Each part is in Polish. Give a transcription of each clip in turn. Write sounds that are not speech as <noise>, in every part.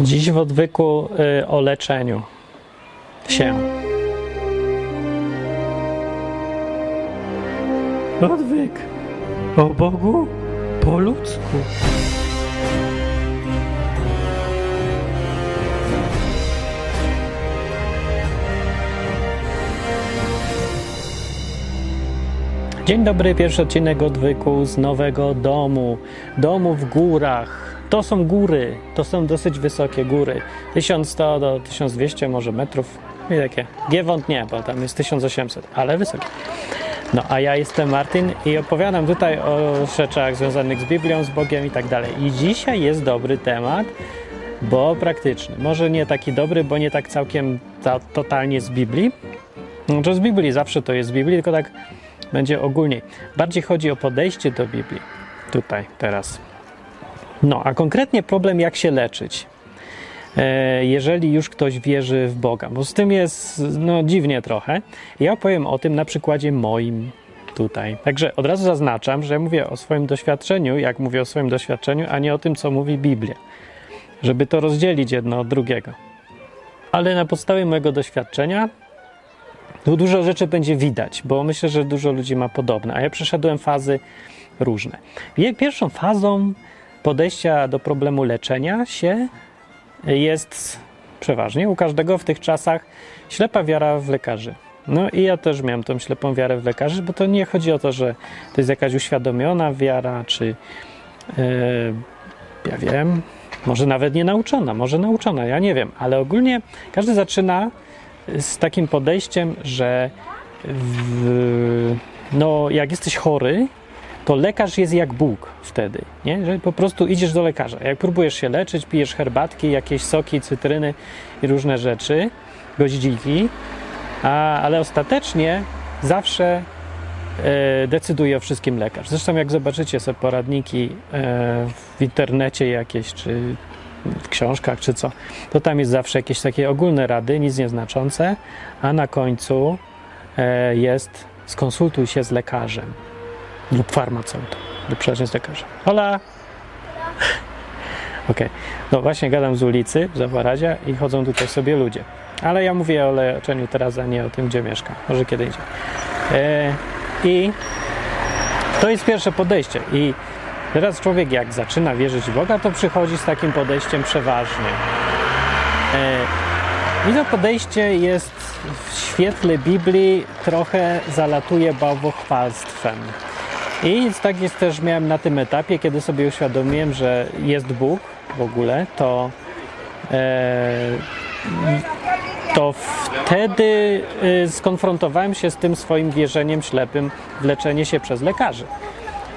Dziś w odwyku y, o leczeniu się. Odwyk o Bogu po ludzku. Dzień dobry, pierwszy odcinek odwyku z nowego domu. Domu w górach. To są góry, to są dosyć wysokie góry. 1100 do 1200 może metrów. I takie. Giewont nie, bo tam jest 1800, ale wysokie. No a ja jestem Martin i opowiadam tutaj o rzeczach związanych z Biblią, z Bogiem i tak dalej. I dzisiaj jest dobry temat, bo praktyczny. Może nie taki dobry, bo nie tak całkiem ta, totalnie z Biblii. Znaczy z Biblii zawsze to jest z Biblii, tylko tak będzie ogólniej. Bardziej chodzi o podejście do Biblii. Tutaj, teraz. No, a konkretnie problem, jak się leczyć, e, jeżeli już ktoś wierzy w Boga, bo z tym jest no, dziwnie trochę. Ja opowiem o tym na przykładzie moim tutaj. Także od razu zaznaczam, że mówię o swoim doświadczeniu, jak mówię o swoim doświadczeniu, a nie o tym, co mówi Biblia, żeby to rozdzielić jedno od drugiego. Ale na podstawie mojego doświadczenia dużo rzeczy będzie widać, bo myślę, że dużo ludzi ma podobne, a ja przeszedłem fazy różne. Pierwszą fazą podejścia do problemu leczenia się jest przeważnie u każdego w tych czasach ślepa wiara w lekarzy. No i ja też miałem tą ślepą wiarę w lekarzy, bo to nie chodzi o to, że to jest jakaś uświadomiona wiara, czy yy, ja wiem, może nawet nie nauczona, może nauczona, ja nie wiem, ale ogólnie każdy zaczyna z takim podejściem, że w, no, jak jesteś chory, to lekarz jest jak Bóg wtedy, nie? że po prostu idziesz do lekarza. Jak próbujesz się leczyć, pijesz herbatki, jakieś soki, cytryny i różne rzeczy, goździki, a, ale ostatecznie zawsze e, decyduje o wszystkim lekarz. Zresztą jak zobaczycie sobie poradniki e, w internecie jakieś, czy w książkach, czy co, to tam jest zawsze jakieś takie ogólne rady, nic nieznaczące, a na końcu e, jest skonsultuj się z lekarzem lub farmaceutą lub przepraszam z. Hola! <laughs> Okej, okay. no właśnie gadam z ulicy w Zawaradzie i chodzą tutaj sobie ludzie. Ale ja mówię o leczeniu teraz, a nie o tym, gdzie mieszkam. Może kiedy. E, I to jest pierwsze podejście. I teraz człowiek, jak zaczyna wierzyć w Boga, to przychodzi z takim podejściem przeważnie. E, I to podejście jest w świetle Biblii trochę zalatuje bałwochwalstwem. I tak jest też miałem na tym etapie, kiedy sobie uświadomiłem, że jest Bóg w ogóle, to, e, to wtedy e, skonfrontowałem się z tym swoim wierzeniem ślepym w leczenie się przez lekarzy.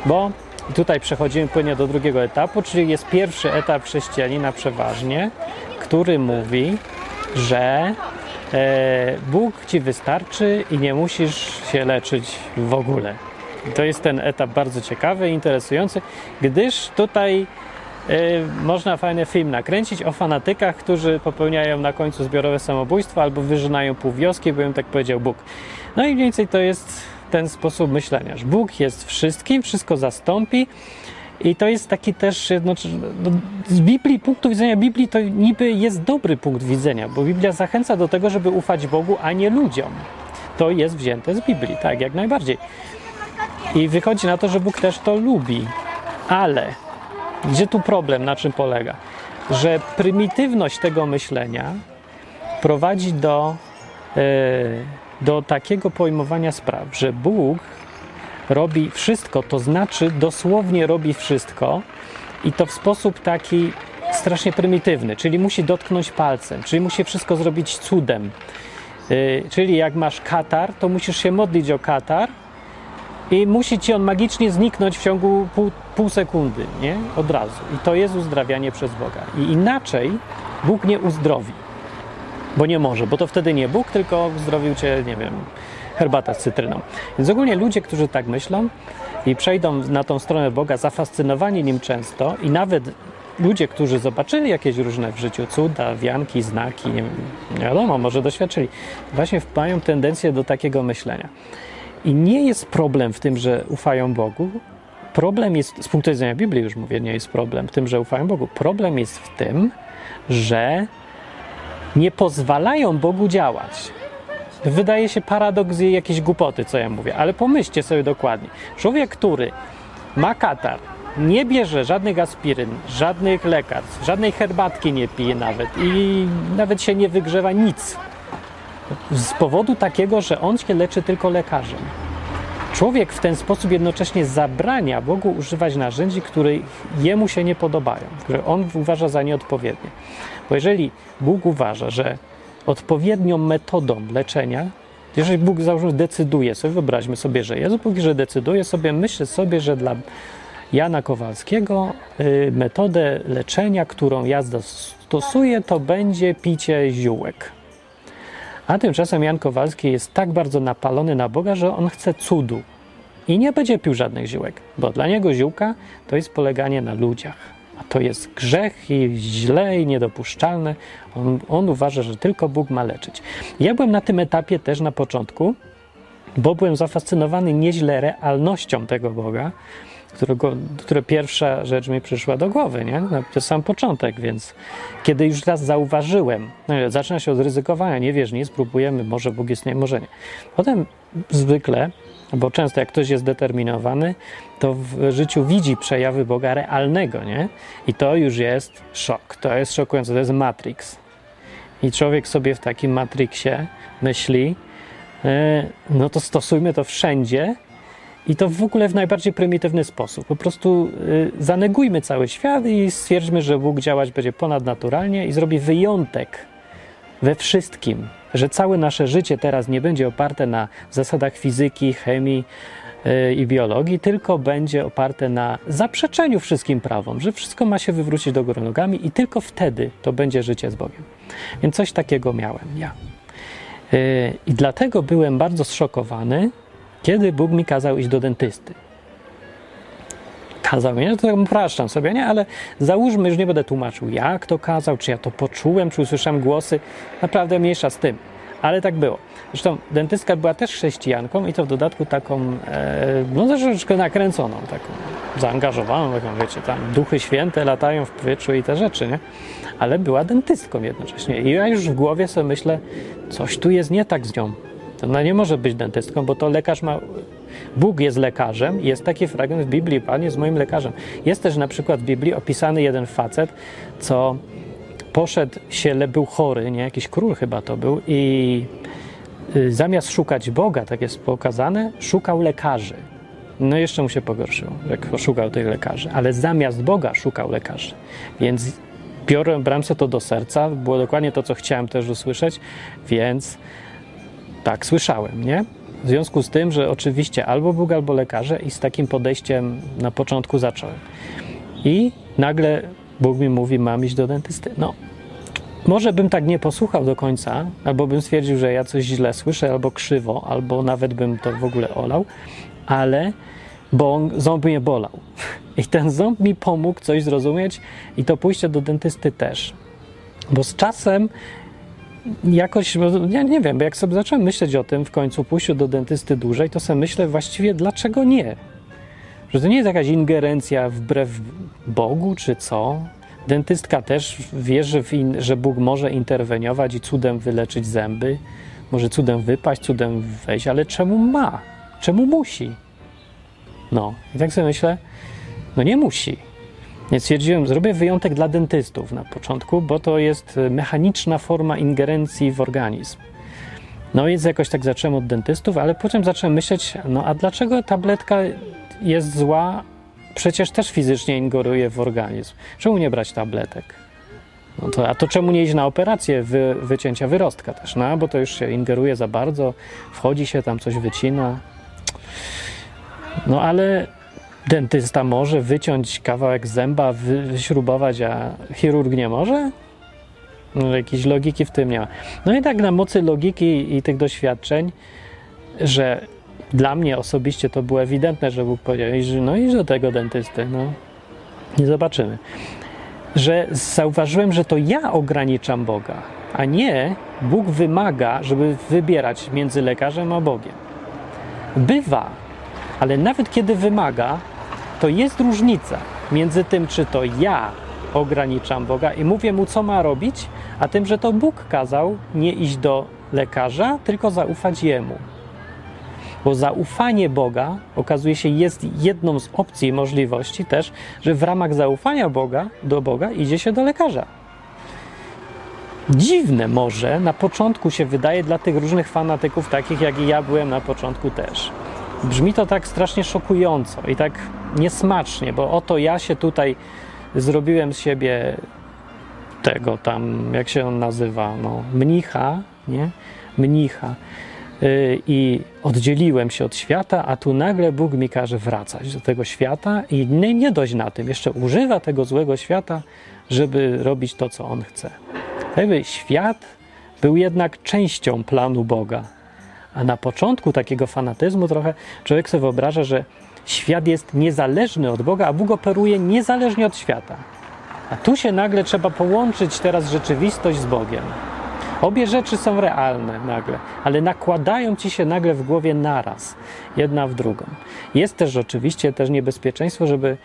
Bo tutaj przechodzimy płynnie do drugiego etapu, czyli jest pierwszy etap chrześcijanina przeważnie, który mówi, że e, Bóg ci wystarczy i nie musisz się leczyć w ogóle. To jest ten etap bardzo ciekawy interesujący, gdyż tutaj y, można fajny film nakręcić o fanatykach, którzy popełniają na końcu zbiorowe samobójstwo albo wyrzynają pół wioski, bo im tak powiedział Bóg. No i mniej więcej to jest ten sposób myślenia, że Bóg jest wszystkim, wszystko zastąpi. I to jest taki też, no, z Biblii, punktu widzenia Biblii, to niby jest dobry punkt widzenia, bo Biblia zachęca do tego, żeby ufać Bogu, a nie ludziom. To jest wzięte z Biblii, tak, jak najbardziej. I wychodzi na to, że Bóg też to lubi. Ale gdzie tu problem, na czym polega? Że prymitywność tego myślenia prowadzi do, yy, do takiego pojmowania spraw, że Bóg robi wszystko, to znaczy dosłownie robi wszystko i to w sposób taki strasznie prymitywny, czyli musi dotknąć palcem, czyli musi wszystko zrobić cudem. Yy, czyli jak masz katar, to musisz się modlić o katar, i musi ci on magicznie zniknąć w ciągu pół, pół, sekundy, nie? Od razu. I to jest uzdrawianie przez Boga. I inaczej Bóg nie uzdrowi, bo nie może, bo to wtedy nie Bóg, tylko uzdrowił cię, nie wiem, herbata z cytryną. Więc ogólnie ludzie, którzy tak myślą i przejdą na tą stronę Boga, zafascynowani nim często i nawet ludzie, którzy zobaczyli jakieś różne w życiu cuda, wianki, znaki, nie, wiadomo, może doświadczyli, właśnie mają tendencję do takiego myślenia. I nie jest problem w tym, że ufają Bogu. Problem jest, z punktu widzenia Biblii już mówię, nie jest problem w tym, że ufają Bogu. Problem jest w tym, że nie pozwalają Bogu działać. Wydaje się paradoks i jakieś głupoty, co ja mówię, ale pomyślcie sobie dokładnie. Człowiek, który ma katar, nie bierze żadnych aspiryn, żadnych lekarstw, żadnej herbatki nie pije nawet i nawet się nie wygrzewa nic. Z powodu takiego, że on się leczy tylko lekarzem. Człowiek w ten sposób jednocześnie zabrania Bogu używać narzędzi, które jemu się nie podobają, które on uważa za nieodpowiednie. Bo jeżeli Bóg uważa, że odpowiednią metodą leczenia, jeżeli Bóg załóżmy decyduje sobie, wyobraźmy sobie, że Jezus Bóg, że decyduje sobie, myślę sobie, że dla Jana Kowalskiego y, metodę leczenia, którą ja stosuję, to będzie picie ziółek. A tymczasem Jan Kowalski jest tak bardzo napalony na Boga, że on chce cudu i nie będzie pił żadnych ziółek, bo dla niego ziółka to jest poleganie na ludziach. A to jest grzech i źle i niedopuszczalne. On, on uważa, że tylko Bóg ma leczyć. Ja byłem na tym etapie też na początku, bo byłem zafascynowany nieźle realnością tego Boga, którego, które pierwsza rzecz mi przyszła do głowy, nie? To sam początek, więc kiedy już raz zauważyłem, no, zaczyna się od ryzykowania, nie wiesz nic, spróbujemy, może Bóg istnieje, może nie. Potem zwykle, bo często jak ktoś jest determinowany, to w życiu widzi przejawy Boga realnego, nie? I to już jest szok, to jest szokujące, to jest Matrix. I człowiek sobie w takim Matrixie myśli, e, no to stosujmy to wszędzie, i to w ogóle w najbardziej prymitywny sposób. Po prostu y, zanegujmy cały świat i stwierdźmy, że Bóg działać będzie ponadnaturalnie i zrobi wyjątek we wszystkim, że całe nasze życie teraz nie będzie oparte na zasadach fizyki, chemii y, i biologii, tylko będzie oparte na zaprzeczeniu wszystkim prawom, że wszystko ma się wywrócić do góry nogami i tylko wtedy to będzie życie z Bogiem. Więc coś takiego miałem ja. Y, I dlatego byłem bardzo zszokowany, kiedy Bóg mi kazał iść do dentysty. Kazał mi, no to upraszczam sobie, nie? Ale załóżmy, już nie będę tłumaczył, jak to kazał, czy ja to poczułem, czy usłyszałem głosy. Naprawdę mniejsza z tym. Ale tak było. Zresztą dentystka była też chrześcijanką i to w dodatku taką, e, no troszeczkę nakręconą, taką zaangażowaną, taką wiecie, tam duchy święte latają w powietrzu i te rzeczy, nie? Ale była dentystką jednocześnie. I ja już w głowie sobie myślę, coś tu jest nie tak z nią. Ona nie może być dentystką, bo to lekarz ma. Bóg jest lekarzem. Jest taki fragment w Biblii, Pan jest moim lekarzem. Jest też na przykład w Biblii opisany jeden facet, co poszedł się, był chory, nie? Jakiś król chyba to był i y, zamiast szukać Boga, tak jest pokazane, szukał lekarzy. No jeszcze mu się pogorszyło, jak szukał tych lekarzy, ale zamiast Boga szukał lekarzy. Więc biorę, sobie to do serca, było dokładnie to, co chciałem też usłyszeć, więc tak, słyszałem, nie? W związku z tym, że oczywiście albo Bóg, albo lekarze i z takim podejściem na początku zacząłem. I nagle Bóg mi mówi, mam iść do dentysty. No, może bym tak nie posłuchał do końca, albo bym stwierdził, że ja coś źle słyszę, albo krzywo, albo nawet bym to w ogóle olał, ale bo ząb mnie bolał. <laughs> I ten ząb mi pomógł coś zrozumieć i to pójście do dentysty też. Bo z czasem jakoś, ja nie wiem, bo jak sobie zacząłem myśleć o tym w końcu, pójściu do dentysty dłużej, to sobie myślę właściwie, dlaczego nie? Że to nie jest jakaś ingerencja wbrew Bogu, czy co? Dentystka też wierzy, in, że Bóg może interweniować i cudem wyleczyć zęby, może cudem wypaść, cudem wejść, ale czemu ma? Czemu musi? No, i tak sobie myślę, no nie musi. Więc stwierdziłem, zrobię wyjątek dla dentystów na początku, bo to jest mechaniczna forma ingerencji w organizm. No więc jakoś tak zacząłem od dentystów, ale potem zacząłem myśleć, no a dlaczego tabletka jest zła? Przecież też fizycznie ingeruje w organizm. Czemu nie brać tabletek? No to, a to czemu nie iść na operację wy, wycięcia wyrostka też? No, bo to już się ingeruje za bardzo, wchodzi się tam, coś wycina. No ale dentysta może wyciąć kawałek zęba, wyśrubować, a chirurg nie może? No, jakiejś logiki w tym nie ma. No i tak na mocy logiki i tych doświadczeń, że dla mnie osobiście to było ewidentne, że Bóg powiedział, że no i do tego dentysty, no i zobaczymy. Że zauważyłem, że to ja ograniczam Boga, a nie Bóg wymaga, żeby wybierać między lekarzem a Bogiem. Bywa, ale nawet kiedy wymaga, to jest różnica między tym, czy to ja ograniczam Boga i mówię mu, co ma robić, a tym, że to Bóg kazał nie iść do lekarza, tylko zaufać Jemu. Bo zaufanie Boga okazuje się jest jedną z opcji i możliwości też, że w ramach zaufania Boga do Boga idzie się do lekarza. Dziwne może na początku się wydaje dla tych różnych fanatyków, takich jak i ja byłem na początku też. Brzmi to tak strasznie szokująco i tak niesmacznie, bo oto ja się tutaj zrobiłem z siebie tego tam, jak się on nazywa, no, mnicha, nie? Mnicha. Yy, I oddzieliłem się od świata, a tu nagle Bóg mi każe wracać do tego świata i nie, nie dość na tym, jeszcze używa tego złego świata, żeby robić to, co on chce. Jakby świat był jednak częścią planu Boga. A na początku takiego fanatyzmu trochę człowiek sobie wyobraża, że świat jest niezależny od Boga, a Bóg operuje niezależnie od świata. A tu się nagle trzeba połączyć teraz rzeczywistość z Bogiem. Obie rzeczy są realne nagle, ale nakładają ci się nagle w głowie naraz, jedna w drugą. Jest też oczywiście też niebezpieczeństwo, żeby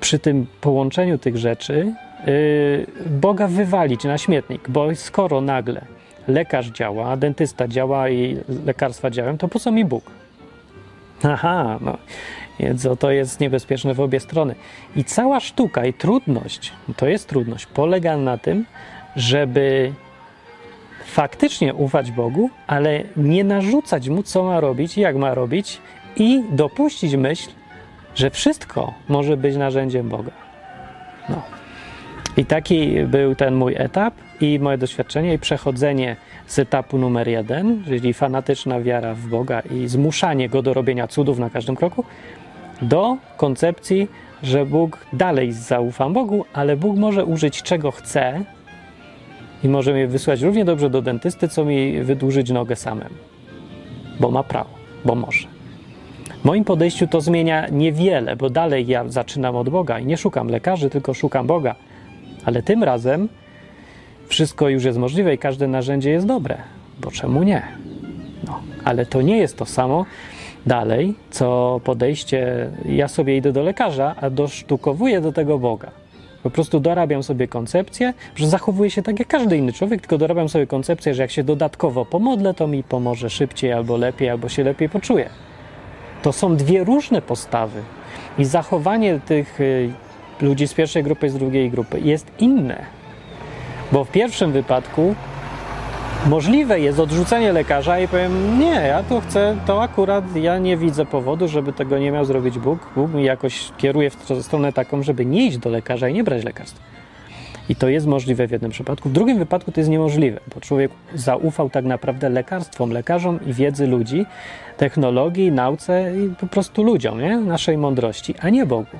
przy tym połączeniu tych rzeczy yy, Boga wywalić na śmietnik, bo skoro nagle lekarz działa, dentysta działa i lekarstwa działają, to po co mi Bóg? Aha, no. Więc to jest niebezpieczne w obie strony. I cała sztuka i trudność, to jest trudność, polega na tym, żeby faktycznie ufać Bogu, ale nie narzucać mu, co ma robić, jak ma robić i dopuścić myśl, że wszystko może być narzędziem Boga. No. I taki był ten mój etap i moje doświadczenie i przechodzenie z etapu numer jeden, czyli fanatyczna wiara w Boga i zmuszanie go do robienia cudów na każdym kroku, do koncepcji, że Bóg dalej zaufam Bogu, ale Bóg może użyć czego chce i może mnie wysłać równie dobrze do dentysty, co mi wydłużyć nogę samemu. Bo ma prawo, bo może. W moim podejściu to zmienia niewiele, bo dalej ja zaczynam od Boga i nie szukam lekarzy, tylko szukam Boga. Ale tym razem wszystko już jest możliwe i każde narzędzie jest dobre, bo czemu nie? No, ale to nie jest to samo dalej, co podejście, ja sobie idę do lekarza, a dosztukowuję do tego Boga. Po prostu dorabiam sobie koncepcję, że zachowuję się tak jak każdy inny człowiek, tylko dorabiam sobie koncepcję, że jak się dodatkowo pomodlę, to mi pomoże szybciej albo lepiej, albo się lepiej poczuję. To są dwie różne postawy. I zachowanie tych y, ludzi z pierwszej grupy i z drugiej grupy jest inne. Bo w pierwszym wypadku możliwe jest odrzucenie lekarza i powiem, nie, ja tu chcę, to akurat ja nie widzę powodu, żeby tego nie miał zrobić Bóg. Bóg mi jakoś kieruje w stronę taką, żeby nie iść do lekarza i nie brać lekarstw. I to jest możliwe w jednym przypadku. W drugim wypadku to jest niemożliwe, bo człowiek zaufał tak naprawdę lekarstwom, lekarzom i wiedzy ludzi, technologii, nauce i po prostu ludziom, nie? naszej mądrości, a nie Bogu.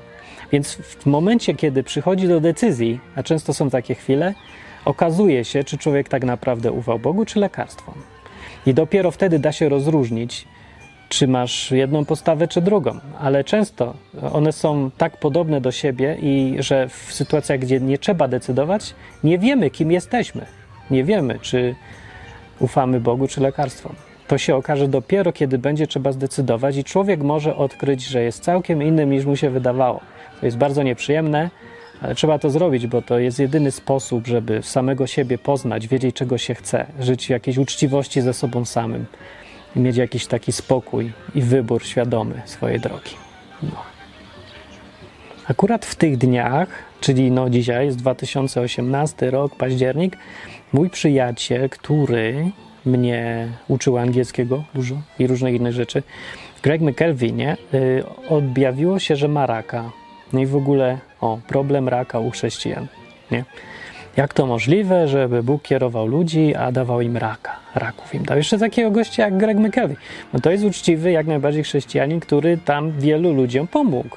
Więc w momencie, kiedy przychodzi do decyzji, a często są takie chwile, okazuje się, czy człowiek tak naprawdę ufał Bogu, czy lekarstwom. I dopiero wtedy da się rozróżnić, czy masz jedną postawę, czy drugą. Ale często one są tak podobne do siebie, i że w sytuacjach, gdzie nie trzeba decydować, nie wiemy, kim jesteśmy. Nie wiemy, czy ufamy Bogu, czy lekarstwom. To się okaże dopiero, kiedy będzie trzeba zdecydować, i człowiek może odkryć, że jest całkiem innym niż mu się wydawało. To jest bardzo nieprzyjemne, ale trzeba to zrobić, bo to jest jedyny sposób, żeby samego siebie poznać, wiedzieć, czego się chce, żyć w jakiejś uczciwości ze sobą samym i mieć jakiś taki spokój i wybór świadomy swojej drogi. No. Akurat w tych dniach, czyli no dzisiaj jest 2018 rok, październik, mój przyjaciel, który mnie uczył angielskiego dużo i różnych innych rzeczy, Greg McKelvey, y, objawiło się, że ma raka. No i w ogóle, o, problem raka u chrześcijan, nie? Jak to możliwe, żeby Bóg kierował ludzi, a dawał im raka, raków im dał. Jeszcze takiego gościa jak Greg McKelvey. No to jest uczciwy, jak najbardziej chrześcijanin, który tam wielu ludziom pomógł.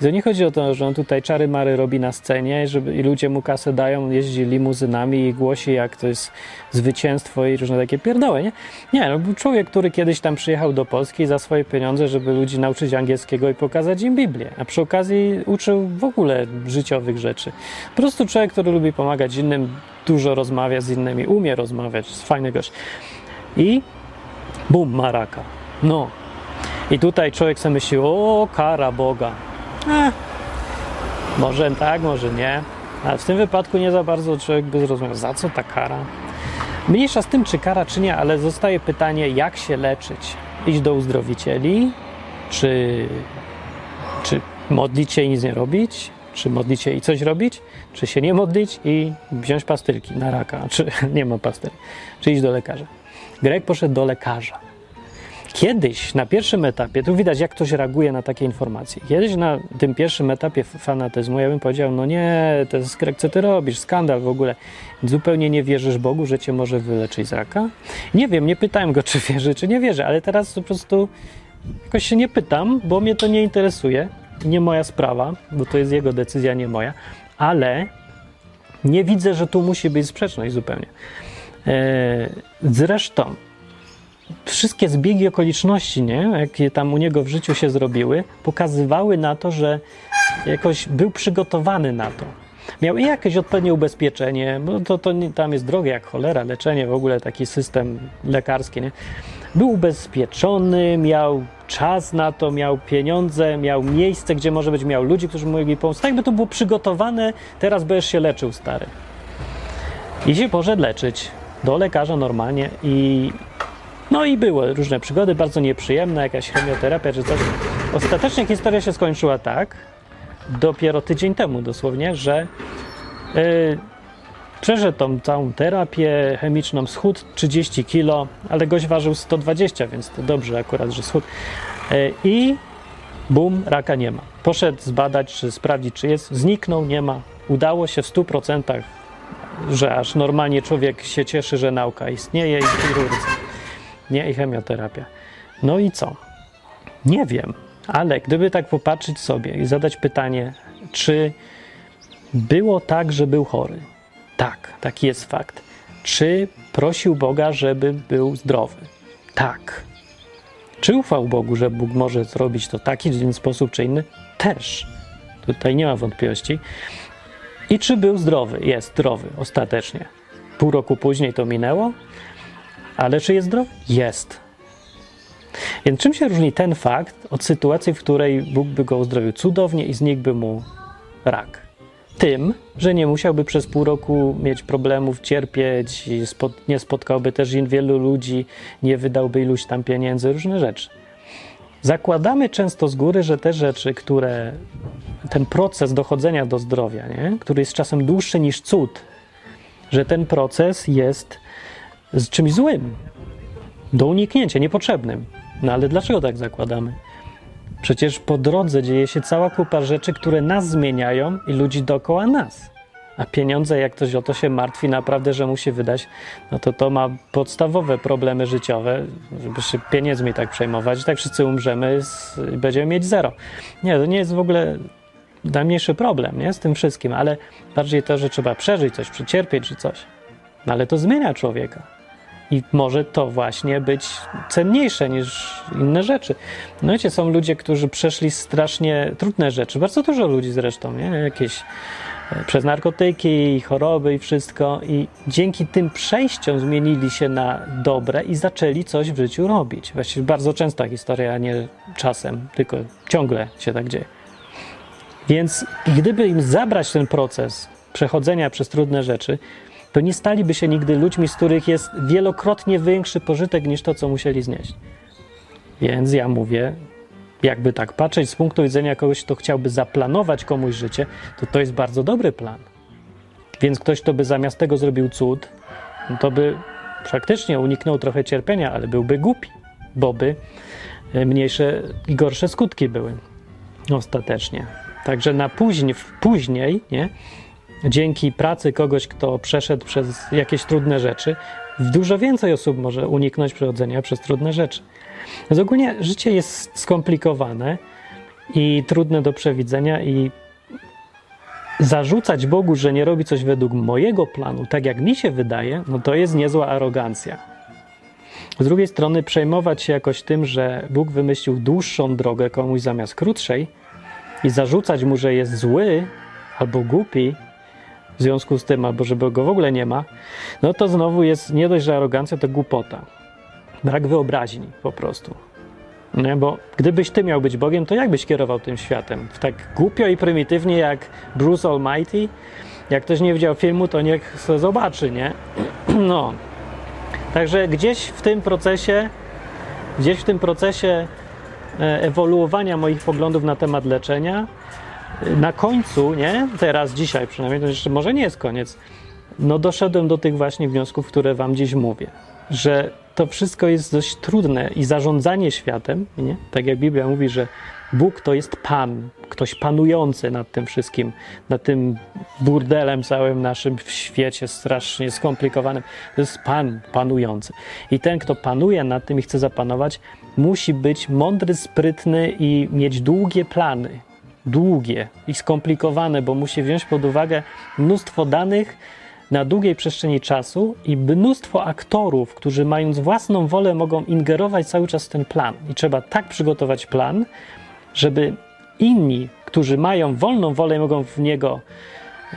I to nie chodzi o to, że on tutaj czary mary robi na scenie żeby, i ludzie mu kasę dają, jeździ limuzynami i głosi, jak to jest zwycięstwo i różne takie pierdoły, nie? Nie, no był człowiek, który kiedyś tam przyjechał do Polski za swoje pieniądze, żeby ludzi nauczyć angielskiego i pokazać im Biblię, a przy okazji uczył w ogóle życiowych rzeczy. Po prostu człowiek, który lubi pomagać innym, dużo rozmawia z innymi, umie rozmawiać, jest fajny gość. I bum, maraka. No. I tutaj człowiek sobie myśli, o, kara Boga. Eh, może tak, może nie. Ale w tym wypadku nie za bardzo człowiek by zrozumiał, za co ta kara. Mniejsza z tym, czy kara, czy nie, ale zostaje pytanie, jak się leczyć? Iść do uzdrowicieli, czy, czy modlić się i nic nie robić, czy modlić się i coś robić, czy się nie modlić i wziąć pastylki na raka, czy <laughs> nie ma pastylki, czy iść do lekarza. Grek poszedł do lekarza. Kiedyś na pierwszym etapie, tu widać jak ktoś reaguje na takie informacje. Kiedyś na tym pierwszym etapie fanatyzmu ja bym powiedział, no nie, to jest co ty robisz, skandal w ogóle. Zupełnie nie wierzysz Bogu, że cię może wyleczyć z raka? Nie wiem, nie pytałem go, <laughs> czy wierzy, czy nie wierzy, ale teraz po prostu jakoś się nie pytam, bo mnie to nie interesuje. Nie moja sprawa, bo to jest jego decyzja, nie moja. Ale nie widzę, że tu musi być sprzeczność zupełnie. Eee, zresztą wszystkie zbiegi okoliczności, nie, jakie tam u niego w życiu się zrobiły, pokazywały na to, że jakoś był przygotowany na to. Miał i jakieś odpowiednie ubezpieczenie, bo to, to tam jest drogie jak cholera, leczenie, w ogóle taki system lekarski, nie? Był ubezpieczony, miał czas na to, miał pieniądze, miał miejsce, gdzie może być, miał ludzi, którzy mogli pomóc. Tak by to było przygotowane, teraz będziesz się leczył, stary. I się poszedł leczyć do lekarza normalnie i no i były różne przygody, bardzo nieprzyjemne, jakaś chemioterapia czy coś. Ostatecznie historia się skończyła tak, dopiero tydzień temu dosłownie, że yy, przeszedł tą całą terapię chemiczną, schód 30 kilo, ale gość ważył 120, więc to dobrze akurat, że schód. Yy, I bum, raka nie ma. Poszedł zbadać, czy sprawdzić, czy jest. Zniknął, nie ma. Udało się w 100%, że aż normalnie człowiek się cieszy, że nauka istnieje i chirurdzy nie i chemioterapia. No i co? Nie wiem, ale gdyby tak popatrzeć sobie i zadać pytanie, czy było tak, że był chory? Tak, taki jest fakt. Czy prosił Boga, żeby był zdrowy? Tak. Czy ufał Bogu, że Bóg może zrobić to taki w sposób czy inny? Też. Tutaj nie ma wątpliwości. I czy był zdrowy? Jest zdrowy ostatecznie. Pół roku później to minęło, ale czy jest zdrowy? Jest. Więc czym się różni ten fakt od sytuacji, w której Bóg by go uzdrowił cudownie i znikłby mu rak? Tym, że nie musiałby przez pół roku mieć problemów, cierpieć, nie spotkałby też wielu ludzi, nie wydałby iluś tam pieniędzy, różne rzeczy. Zakładamy często z góry, że te rzeczy, które ten proces dochodzenia do zdrowia, nie? który jest czasem dłuższy niż cud, że ten proces jest z czymś złym, do uniknięcia, niepotrzebnym. No ale dlaczego tak zakładamy? Przecież po drodze dzieje się cała kupa rzeczy, które nas zmieniają i ludzi dookoła nas. A pieniądze, jak ktoś o to się martwi naprawdę, że musi wydać, no to to ma podstawowe problemy życiowe, żeby się pieniędzmi tak przejmować. Tak wszyscy umrzemy i będziemy mieć zero. Nie, to nie jest w ogóle najmniejszy problem nie, z tym wszystkim, ale bardziej to, że trzeba przeżyć coś, przecierpieć czy coś. No ale to zmienia człowieka. I może to właśnie być cenniejsze niż inne rzeczy. No wiecie, są ludzie, którzy przeszli strasznie trudne rzeczy. Bardzo dużo ludzi zresztą, nie? Jakieś e, przez narkotyki, choroby i wszystko. I dzięki tym przejściom zmienili się na dobre i zaczęli coś w życiu robić. Właściwie bardzo częsta historia, a nie czasem, tylko ciągle się tak dzieje. Więc gdyby im zabrać ten proces przechodzenia przez trudne rzeczy, to nie staliby się nigdy ludźmi, z których jest wielokrotnie większy pożytek niż to, co musieli znieść. Więc ja mówię, jakby tak patrzeć z punktu widzenia kogoś, kto chciałby zaplanować komuś życie, to to jest bardzo dobry plan. Więc ktoś, kto by zamiast tego zrobił cud, no to by praktycznie uniknął trochę cierpienia, ale byłby głupi, bo by e, mniejsze i gorsze skutki były ostatecznie. Także na później, później nie, dzięki pracy kogoś, kto przeszedł przez jakieś trudne rzeczy, dużo więcej osób może uniknąć przechodzenia przez trudne rzeczy. Więc ogólnie życie jest skomplikowane i trudne do przewidzenia i zarzucać Bogu, że nie robi coś według mojego planu, tak jak mi się wydaje, no to jest niezła arogancja. Z drugiej strony przejmować się jakoś tym, że Bóg wymyślił dłuższą drogę komuś zamiast krótszej i zarzucać mu, że jest zły albo głupi, w związku z tym, albo żeby go w ogóle nie ma, no to znowu jest nie dość, że arogancja, to głupota. Brak wyobraźni po prostu. Nie? Bo gdybyś ty miał być Bogiem, to jak byś kierował tym światem? Tak głupio i prymitywnie jak Bruce Almighty? Jak ktoś nie widział filmu, to niech sobie zobaczy, nie? <clears throat> No. Także gdzieś w tym procesie, gdzieś w tym procesie e, ewoluowania moich poglądów na temat leczenia, na końcu, nie? Teraz, dzisiaj przynajmniej, to jeszcze może nie jest koniec, no doszedłem do tych właśnie wniosków, które wam dziś mówię, że to wszystko jest dość trudne i zarządzanie światem, nie? tak jak Biblia mówi, że Bóg to jest Pan, ktoś panujący nad tym wszystkim, nad tym burdelem całym naszym w świecie strasznie skomplikowanym. To jest Pan panujący. I ten, kto panuje nad tym i chce zapanować, musi być mądry, sprytny i mieć długie plany. Długie i skomplikowane, bo musi wziąć pod uwagę mnóstwo danych, na długiej przestrzeni czasu i mnóstwo aktorów, którzy mając własną wolę mogą ingerować cały czas w ten plan. I trzeba tak przygotować plan, żeby inni, którzy mają wolną wolę mogą w niego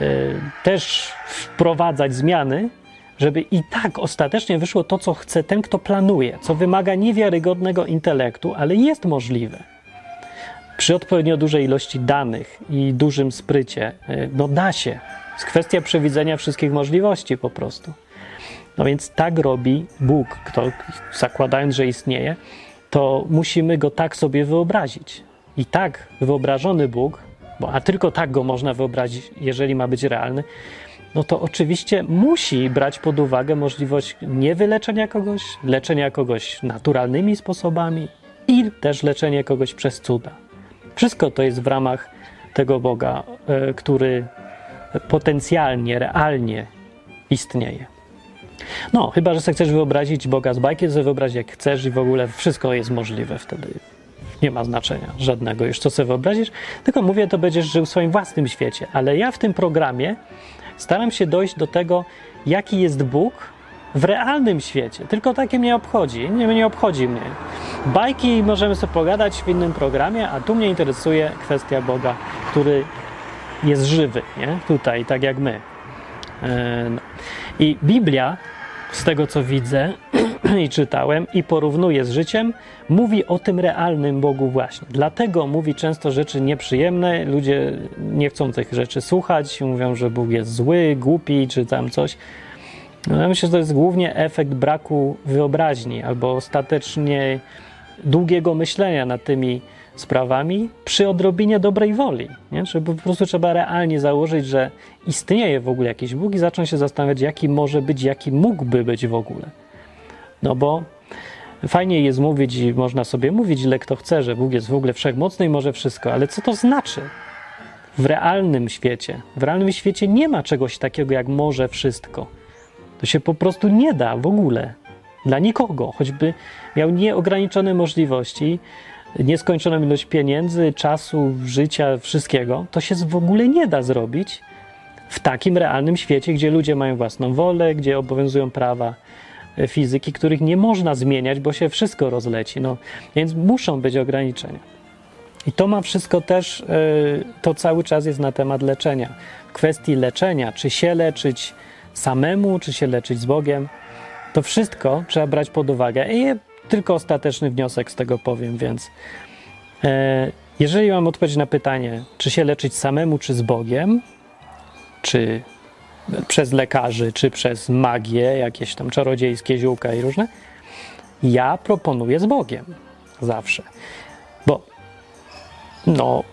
y, też wprowadzać zmiany, żeby i tak ostatecznie wyszło to, co chce ten, kto planuje, co wymaga niewiarygodnego intelektu, ale jest możliwe. Przy odpowiednio dużej ilości danych i dużym sprycie, y, no da się. Jest kwestia przewidzenia wszystkich możliwości po prostu. No więc tak robi Bóg, kto, zakładając, że istnieje, to musimy go tak sobie wyobrazić. I tak wyobrażony Bóg, bo, a tylko tak go można wyobrazić, jeżeli ma być realny, no to oczywiście musi brać pod uwagę możliwość niewyleczenia kogoś, leczenia kogoś naturalnymi sposobami i też leczenia kogoś przez cuda. Wszystko to jest w ramach tego Boga, e, który potencjalnie, realnie istnieje. No, chyba, że chcesz wyobrazić Boga z bajki, sobie wyobraź jak chcesz i w ogóle wszystko jest możliwe wtedy. Nie ma znaczenia żadnego już, co sobie wyobrazisz, tylko mówię, to będziesz żył w swoim własnym świecie. Ale ja w tym programie staram się dojść do tego, jaki jest Bóg w realnym świecie. Tylko takie mnie obchodzi, nie, nie obchodzi mnie. Bajki możemy sobie pogadać w innym programie, a tu mnie interesuje kwestia Boga, który jest żywy, nie? Tutaj, tak jak my. E, no. I Biblia, z tego co widzę <clears throat> i czytałem, i porównuję z życiem, mówi o tym realnym Bogu właśnie. Dlatego mówi często rzeczy nieprzyjemne, ludzie nie chcą tych rzeczy słuchać, mówią, że Bóg jest zły, głupi, czy tam coś. No, ja myślę, że to jest głównie efekt braku wyobraźni albo ostatecznie długiego myślenia nad tymi sprawami przy odrobinie dobrej woli. Nie? Że po prostu trzeba realnie założyć, że istnieje w ogóle jakiś Bóg i zacząć się zastanawiać, jaki może być, jaki mógłby być w ogóle. No bo fajnie jest mówić i można sobie mówić, ile kto chce, że Bóg jest w ogóle wszechmocny i może wszystko, ale co to znaczy? W realnym świecie, w realnym świecie nie ma czegoś takiego jak może wszystko. To się po prostu nie da w ogóle. Dla nikogo, choćby miał nieograniczone możliwości, nieskończoną ilość pieniędzy, czasu, życia, wszystkiego, to się w ogóle nie da zrobić w takim realnym świecie, gdzie ludzie mają własną wolę, gdzie obowiązują prawa e, fizyki, których nie można zmieniać, bo się wszystko rozleci. No, więc muszą być ograniczenia. I to ma wszystko też, e, to cały czas jest na temat leczenia. Kwestii leczenia, czy się leczyć samemu, czy się leczyć z Bogiem, to wszystko trzeba brać pod uwagę. I tylko ostateczny wniosek z tego powiem, więc e, jeżeli mam odpowiedzieć na pytanie, czy się leczyć samemu, czy z Bogiem, czy przez lekarzy, czy przez magię, jakieś tam czarodziejskie ziółka i różne, ja proponuję z Bogiem zawsze. Bo no,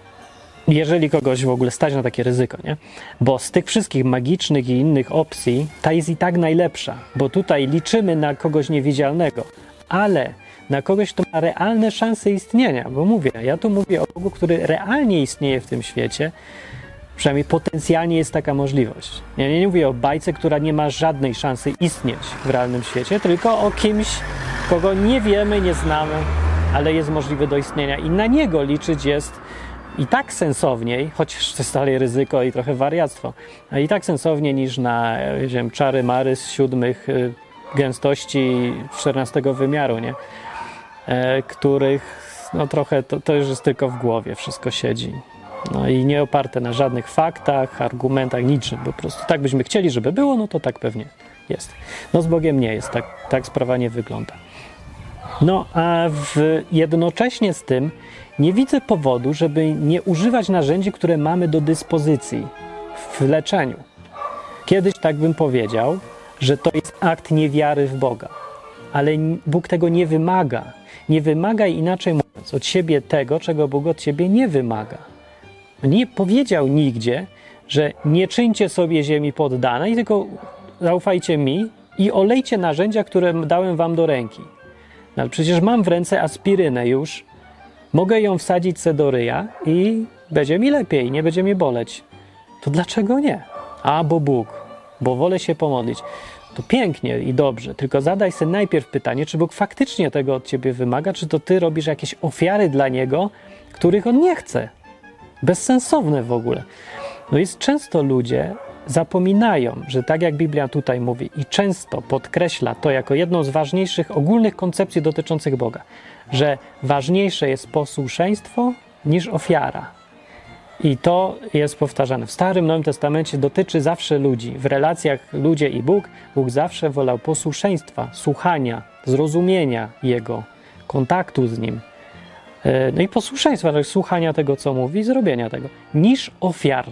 jeżeli kogoś w ogóle stać na takie ryzyko, nie? Bo z tych wszystkich magicznych i innych opcji, ta jest i tak najlepsza, bo tutaj liczymy na kogoś niewidzialnego, ale na kogoś, kto ma realne szanse istnienia, bo mówię, ja tu mówię o Bogu, który realnie istnieje w tym świecie, przynajmniej potencjalnie jest taka możliwość. Ja nie mówię o bajce, która nie ma żadnej szansy istnieć w realnym świecie, tylko o kimś, kogo nie wiemy, nie znamy, ale jest możliwy do istnienia i na niego liczyć jest i tak sensowniej, choć to jest dalej ryzyko i trochę wariactwo, i tak sensowniej niż na wiem, czary mary z siódmych y, gęstości 14 wymiaru, nie? E, których no trochę to, to już jest tylko w głowie, wszystko siedzi. No i nie oparte na żadnych faktach, argumentach, niczym. Po prostu tak byśmy chcieli, żeby było, no to tak pewnie jest. No z Bogiem nie jest, tak, tak sprawa nie wygląda. No a w, jednocześnie z tym nie widzę powodu, żeby nie używać narzędzi, które mamy do dyspozycji w leczeniu. Kiedyś tak bym powiedział, że to jest akt niewiary w Boga, ale Bóg tego nie wymaga. Nie wymaga inaczej mówiąc od siebie tego, czego Bóg od ciebie nie wymaga. Nie powiedział nigdzie, że nie czyńcie sobie ziemi poddanej, tylko zaufajcie mi i olejcie narzędzia, które dałem wam do ręki. No, ale przecież mam w ręce aspirynę już, mogę ją wsadzić se do ryja i będzie mi lepiej, nie będzie mi boleć. To dlaczego nie? A, bo Bóg, bo wolę się pomodlić. To pięknie i dobrze, tylko zadaj sobie najpierw pytanie, czy Bóg faktycznie tego od ciebie wymaga, czy to ty robisz jakieś ofiary dla Niego, których On nie chce. Bezsensowne w ogóle. No jest często ludzie zapominają, że tak jak Biblia tutaj mówi i często podkreśla to jako jedną z ważniejszych ogólnych koncepcji dotyczących Boga, że ważniejsze jest posłuszeństwo niż ofiara. I to jest powtarzane w Starym Nowym Testamencie, dotyczy zawsze ludzi. W relacjach ludzie i Bóg, Bóg zawsze wolał posłuszeństwa, słuchania, zrozumienia Jego, kontaktu z Nim. E, no i posłuszeństwa, słuchania tego, co mówi, zrobienia tego, niż ofiar.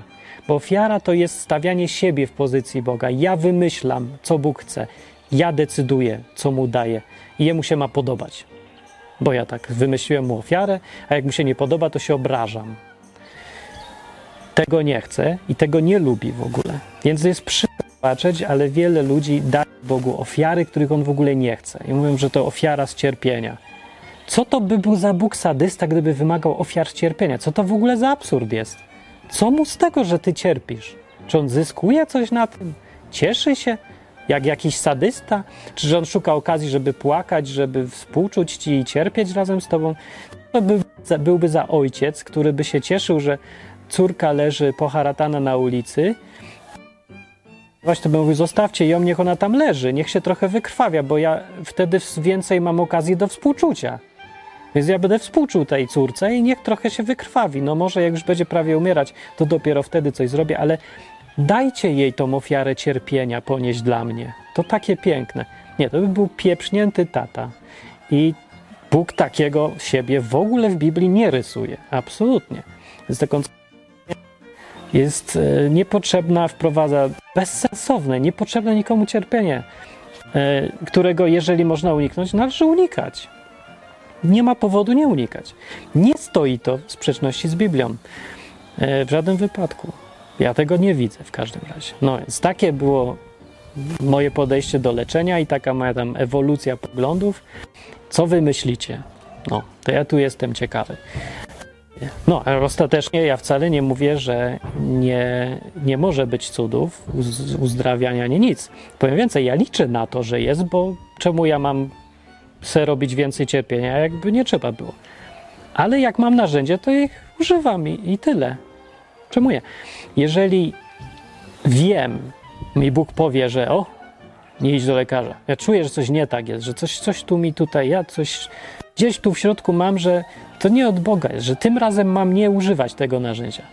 Bo ofiara to jest stawianie siebie w pozycji Boga. Ja wymyślam, co Bóg chce. Ja decyduję, co mu daję. I jemu się ma podobać. Bo ja tak wymyśliłem mu ofiarę, a jak mu się nie podoba, to się obrażam. Tego nie chce i tego nie lubi w ogóle. Więc jest przypatrzeć, ale wiele ludzi daje Bogu ofiary, których on w ogóle nie chce. I mówią, że to ofiara z cierpienia. Co to by był za Bóg sadysta, gdyby wymagał ofiar cierpienia? Co to w ogóle za absurd jest? Co mu z tego, że ty cierpisz? Czy on zyskuje coś na tym? Cieszy się? Jak jakiś sadysta? Czy że on szuka okazji, żeby płakać, żeby współczuć ci i cierpieć razem z tobą? To by, byłby za ojciec, który by się cieszył, że córka leży poharatana na ulicy. Właśnie to by mówił, zostawcie ją, niech ona tam leży, niech się trochę wykrwawia, bo ja wtedy więcej mam okazji do współczucia. Więc ja będę współczuł tej córce i niech trochę się wykrwawi. No może jak już będzie prawie umierać, to dopiero wtedy coś zrobię, ale dajcie jej tą ofiarę cierpienia ponieść dla mnie. To takie piękne. Nie, to by był pieprznięty tata. I Bóg takiego siebie w ogóle w Biblii nie rysuje. Absolutnie. Więc taką jest e, niepotrzebna, wprowadza bezsensowne, niepotrzebne nikomu cierpienie, e, którego jeżeli można uniknąć, należy unikać. Nie ma powodu nie unikać. Nie stoi to w sprzeczności z Biblią. E, w żadnym wypadku. Ja tego nie widzę w każdym razie. No więc takie było moje podejście do leczenia i taka moja tam ewolucja poglądów. Co wy myślicie? No, to ja tu jestem ciekawy. No, ale ostatecznie ja wcale nie mówię, że nie, nie może być cudów, uzdrawiania, nie nic. Powiem więcej, ja liczę na to, że jest, bo czemu ja mam se robić więcej cierpienia, jakby nie trzeba było. Ale jak mam narzędzie, to ich używam i, i tyle. Czemu nie? Jeżeli wiem, mi Bóg powie, że o, nie idź do lekarza. Ja czuję, że coś nie tak jest, że coś, coś tu mi tutaj, ja coś gdzieś tu w środku mam, że to nie od Boga jest, że tym razem mam nie używać tego narzędzia.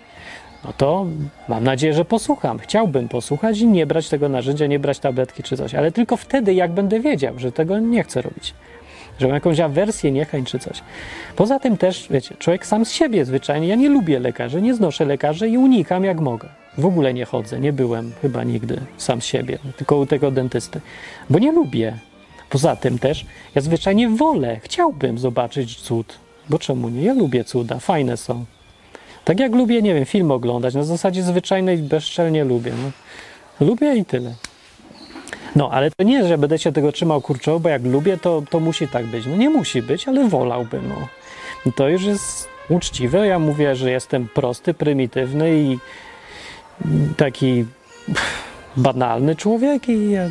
No to mam nadzieję, że posłucham. Chciałbym posłuchać i nie brać tego narzędzia, nie brać tabletki czy coś, ale tylko wtedy, jak będę wiedział, że tego nie chcę robić że mam jakąś awersję, niechęć czy coś. Poza tym też, wiecie, człowiek sam z siebie zwyczajnie, ja nie lubię lekarzy, nie znoszę lekarzy i unikam jak mogę. W ogóle nie chodzę, nie byłem chyba nigdy sam z siebie, tylko u tego dentysty, bo nie lubię. Poza tym też, ja zwyczajnie wolę, chciałbym zobaczyć cud, bo czemu nie? Ja lubię cuda, fajne są. Tak jak lubię, nie wiem, film oglądać, na zasadzie zwyczajnej bezczelnie lubię. No. Lubię i tyle. No, ale to nie, że będę się tego trzymał kurczowo, bo jak lubię, to, to musi tak być. No nie musi być, ale wolałbym. No. To już jest uczciwe. Ja mówię, że jestem prosty, prymitywny i taki banalny człowiek i ja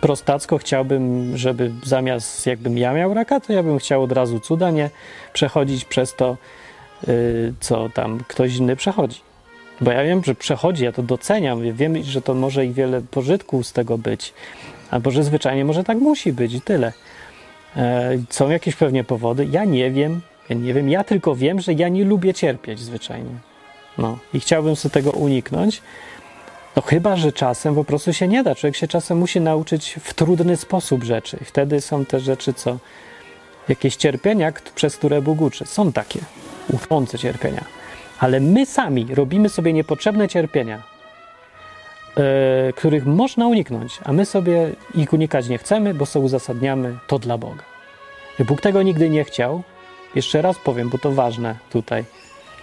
prostacko chciałbym, żeby zamiast jakbym ja miał raka, to ja bym chciał od razu cuda, nie przechodzić przez to, yy, co tam ktoś inny przechodzi. Bo ja wiem, że przechodzi, ja to doceniam, wiem, że to może i wiele pożytków z tego być, albo że zwyczajnie może tak musi być i tyle. E, są jakieś pewnie powody, ja nie wiem, ja nie wiem, ja tylko wiem, że ja nie lubię cierpieć zwyczajnie. No i chciałbym sobie tego uniknąć. No chyba, że czasem po prostu się nie da. Człowiek się czasem musi nauczyć w trudny sposób rzeczy. I wtedy są te rzeczy, co jakieś cierpienia, przez które Bóg uczy. Są takie uczące cierpienia ale my sami robimy sobie niepotrzebne cierpienia. e, których można uniknąć, a my sobie ich unikać nie chcemy, bo sobie uzasadniamy to dla Boga. Bóg tego nigdy nie chciał. Jeszcze raz powiem, bo to ważne tutaj.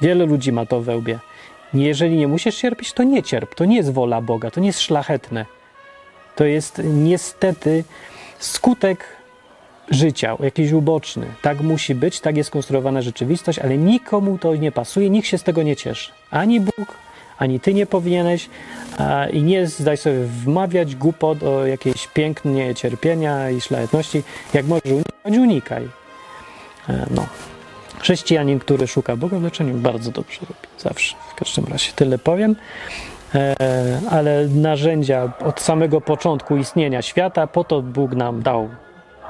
Wiele ludzi ma to we łbie. Jeżeli nie musisz cierpieć, to nie cierp. To nie jest wola Boga, to nie jest szlachetne. To jest niestety skutek życia, jakiś uboczny. Tak musi być, tak jest konstruowana rzeczywistość, ale nikomu to nie pasuje, nikt się z tego nie cieszy. Ani Bóg, ani ty nie powinieneś a, i nie zdaj sobie wmawiać głupot o jakiejś pięknie cierpienia i szlachetności. Jak możesz unikać, unikaj. E, no. Chrześcijanin, który szuka Boga w leczeniu, bardzo dobrze robi. Zawsze. W każdym razie tyle powiem. E, ale narzędzia od samego początku istnienia świata, po to Bóg nam dał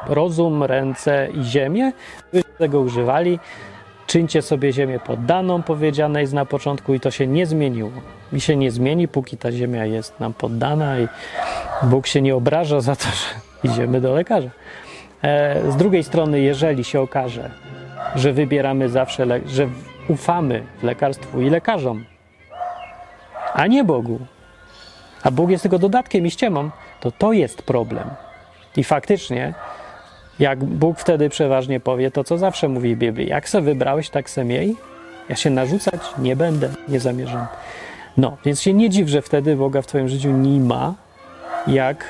rozum, ręce i ziemię, byśmy tego używali. Czyńcie sobie ziemię poddaną, powiedziane jest na początku, i to się nie zmieniło. I się nie zmieni, póki ta ziemia jest nam poddana, i Bóg się nie obraża za to, że idziemy do lekarza. E, z drugiej strony, jeżeli się okaże, że wybieramy zawsze, że ufamy lekarstwu i lekarzom, a nie Bogu, a Bóg jest tylko dodatkiem i ściemą, to to jest problem. I faktycznie, jak Bóg wtedy przeważnie powie to, co zawsze mówi w Biblii, jak se wybrałeś, tak se miej, ja się narzucać nie będę, nie zamierzam. No, więc się nie dziw, że wtedy Boga w twoim życiu nie ma, jak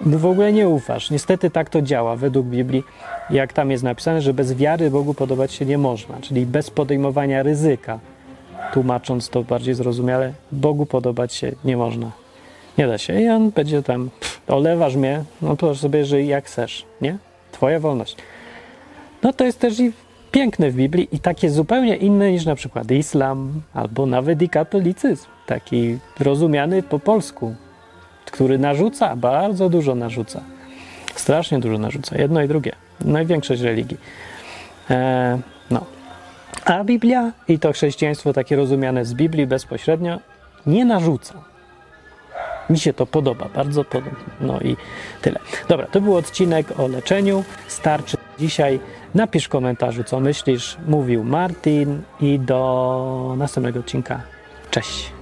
mu w ogóle nie ufasz. Niestety tak to działa według Biblii, jak tam jest napisane, że bez wiary Bogu podobać się nie można, czyli bez podejmowania ryzyka. Tłumacząc to bardziej zrozumiale, Bogu podobać się nie można. Nie da się. I on będzie tam, pff, olewasz mnie, no to sobie żyj jak chcesz, nie? Twoja wolność. No to jest też i piękne w Biblii i takie zupełnie inne niż na przykład islam albo nawet i katolicyzm. Taki rozumiany po polsku, który narzuca, bardzo dużo narzuca. Strasznie dużo narzuca. Jedno i drugie. Największość religii. E, no. A Biblia i to chrześcijaństwo takie rozumiane z Biblii bezpośrednio nie narzuca. Mi się to podoba, bardzo podoba. No i tyle. Dobra, to był odcinek o leczeniu. Starczy dzisiaj. Napisz w komentarzu, co myślisz. Mówił Martin i do następnego odcinka. Cześć.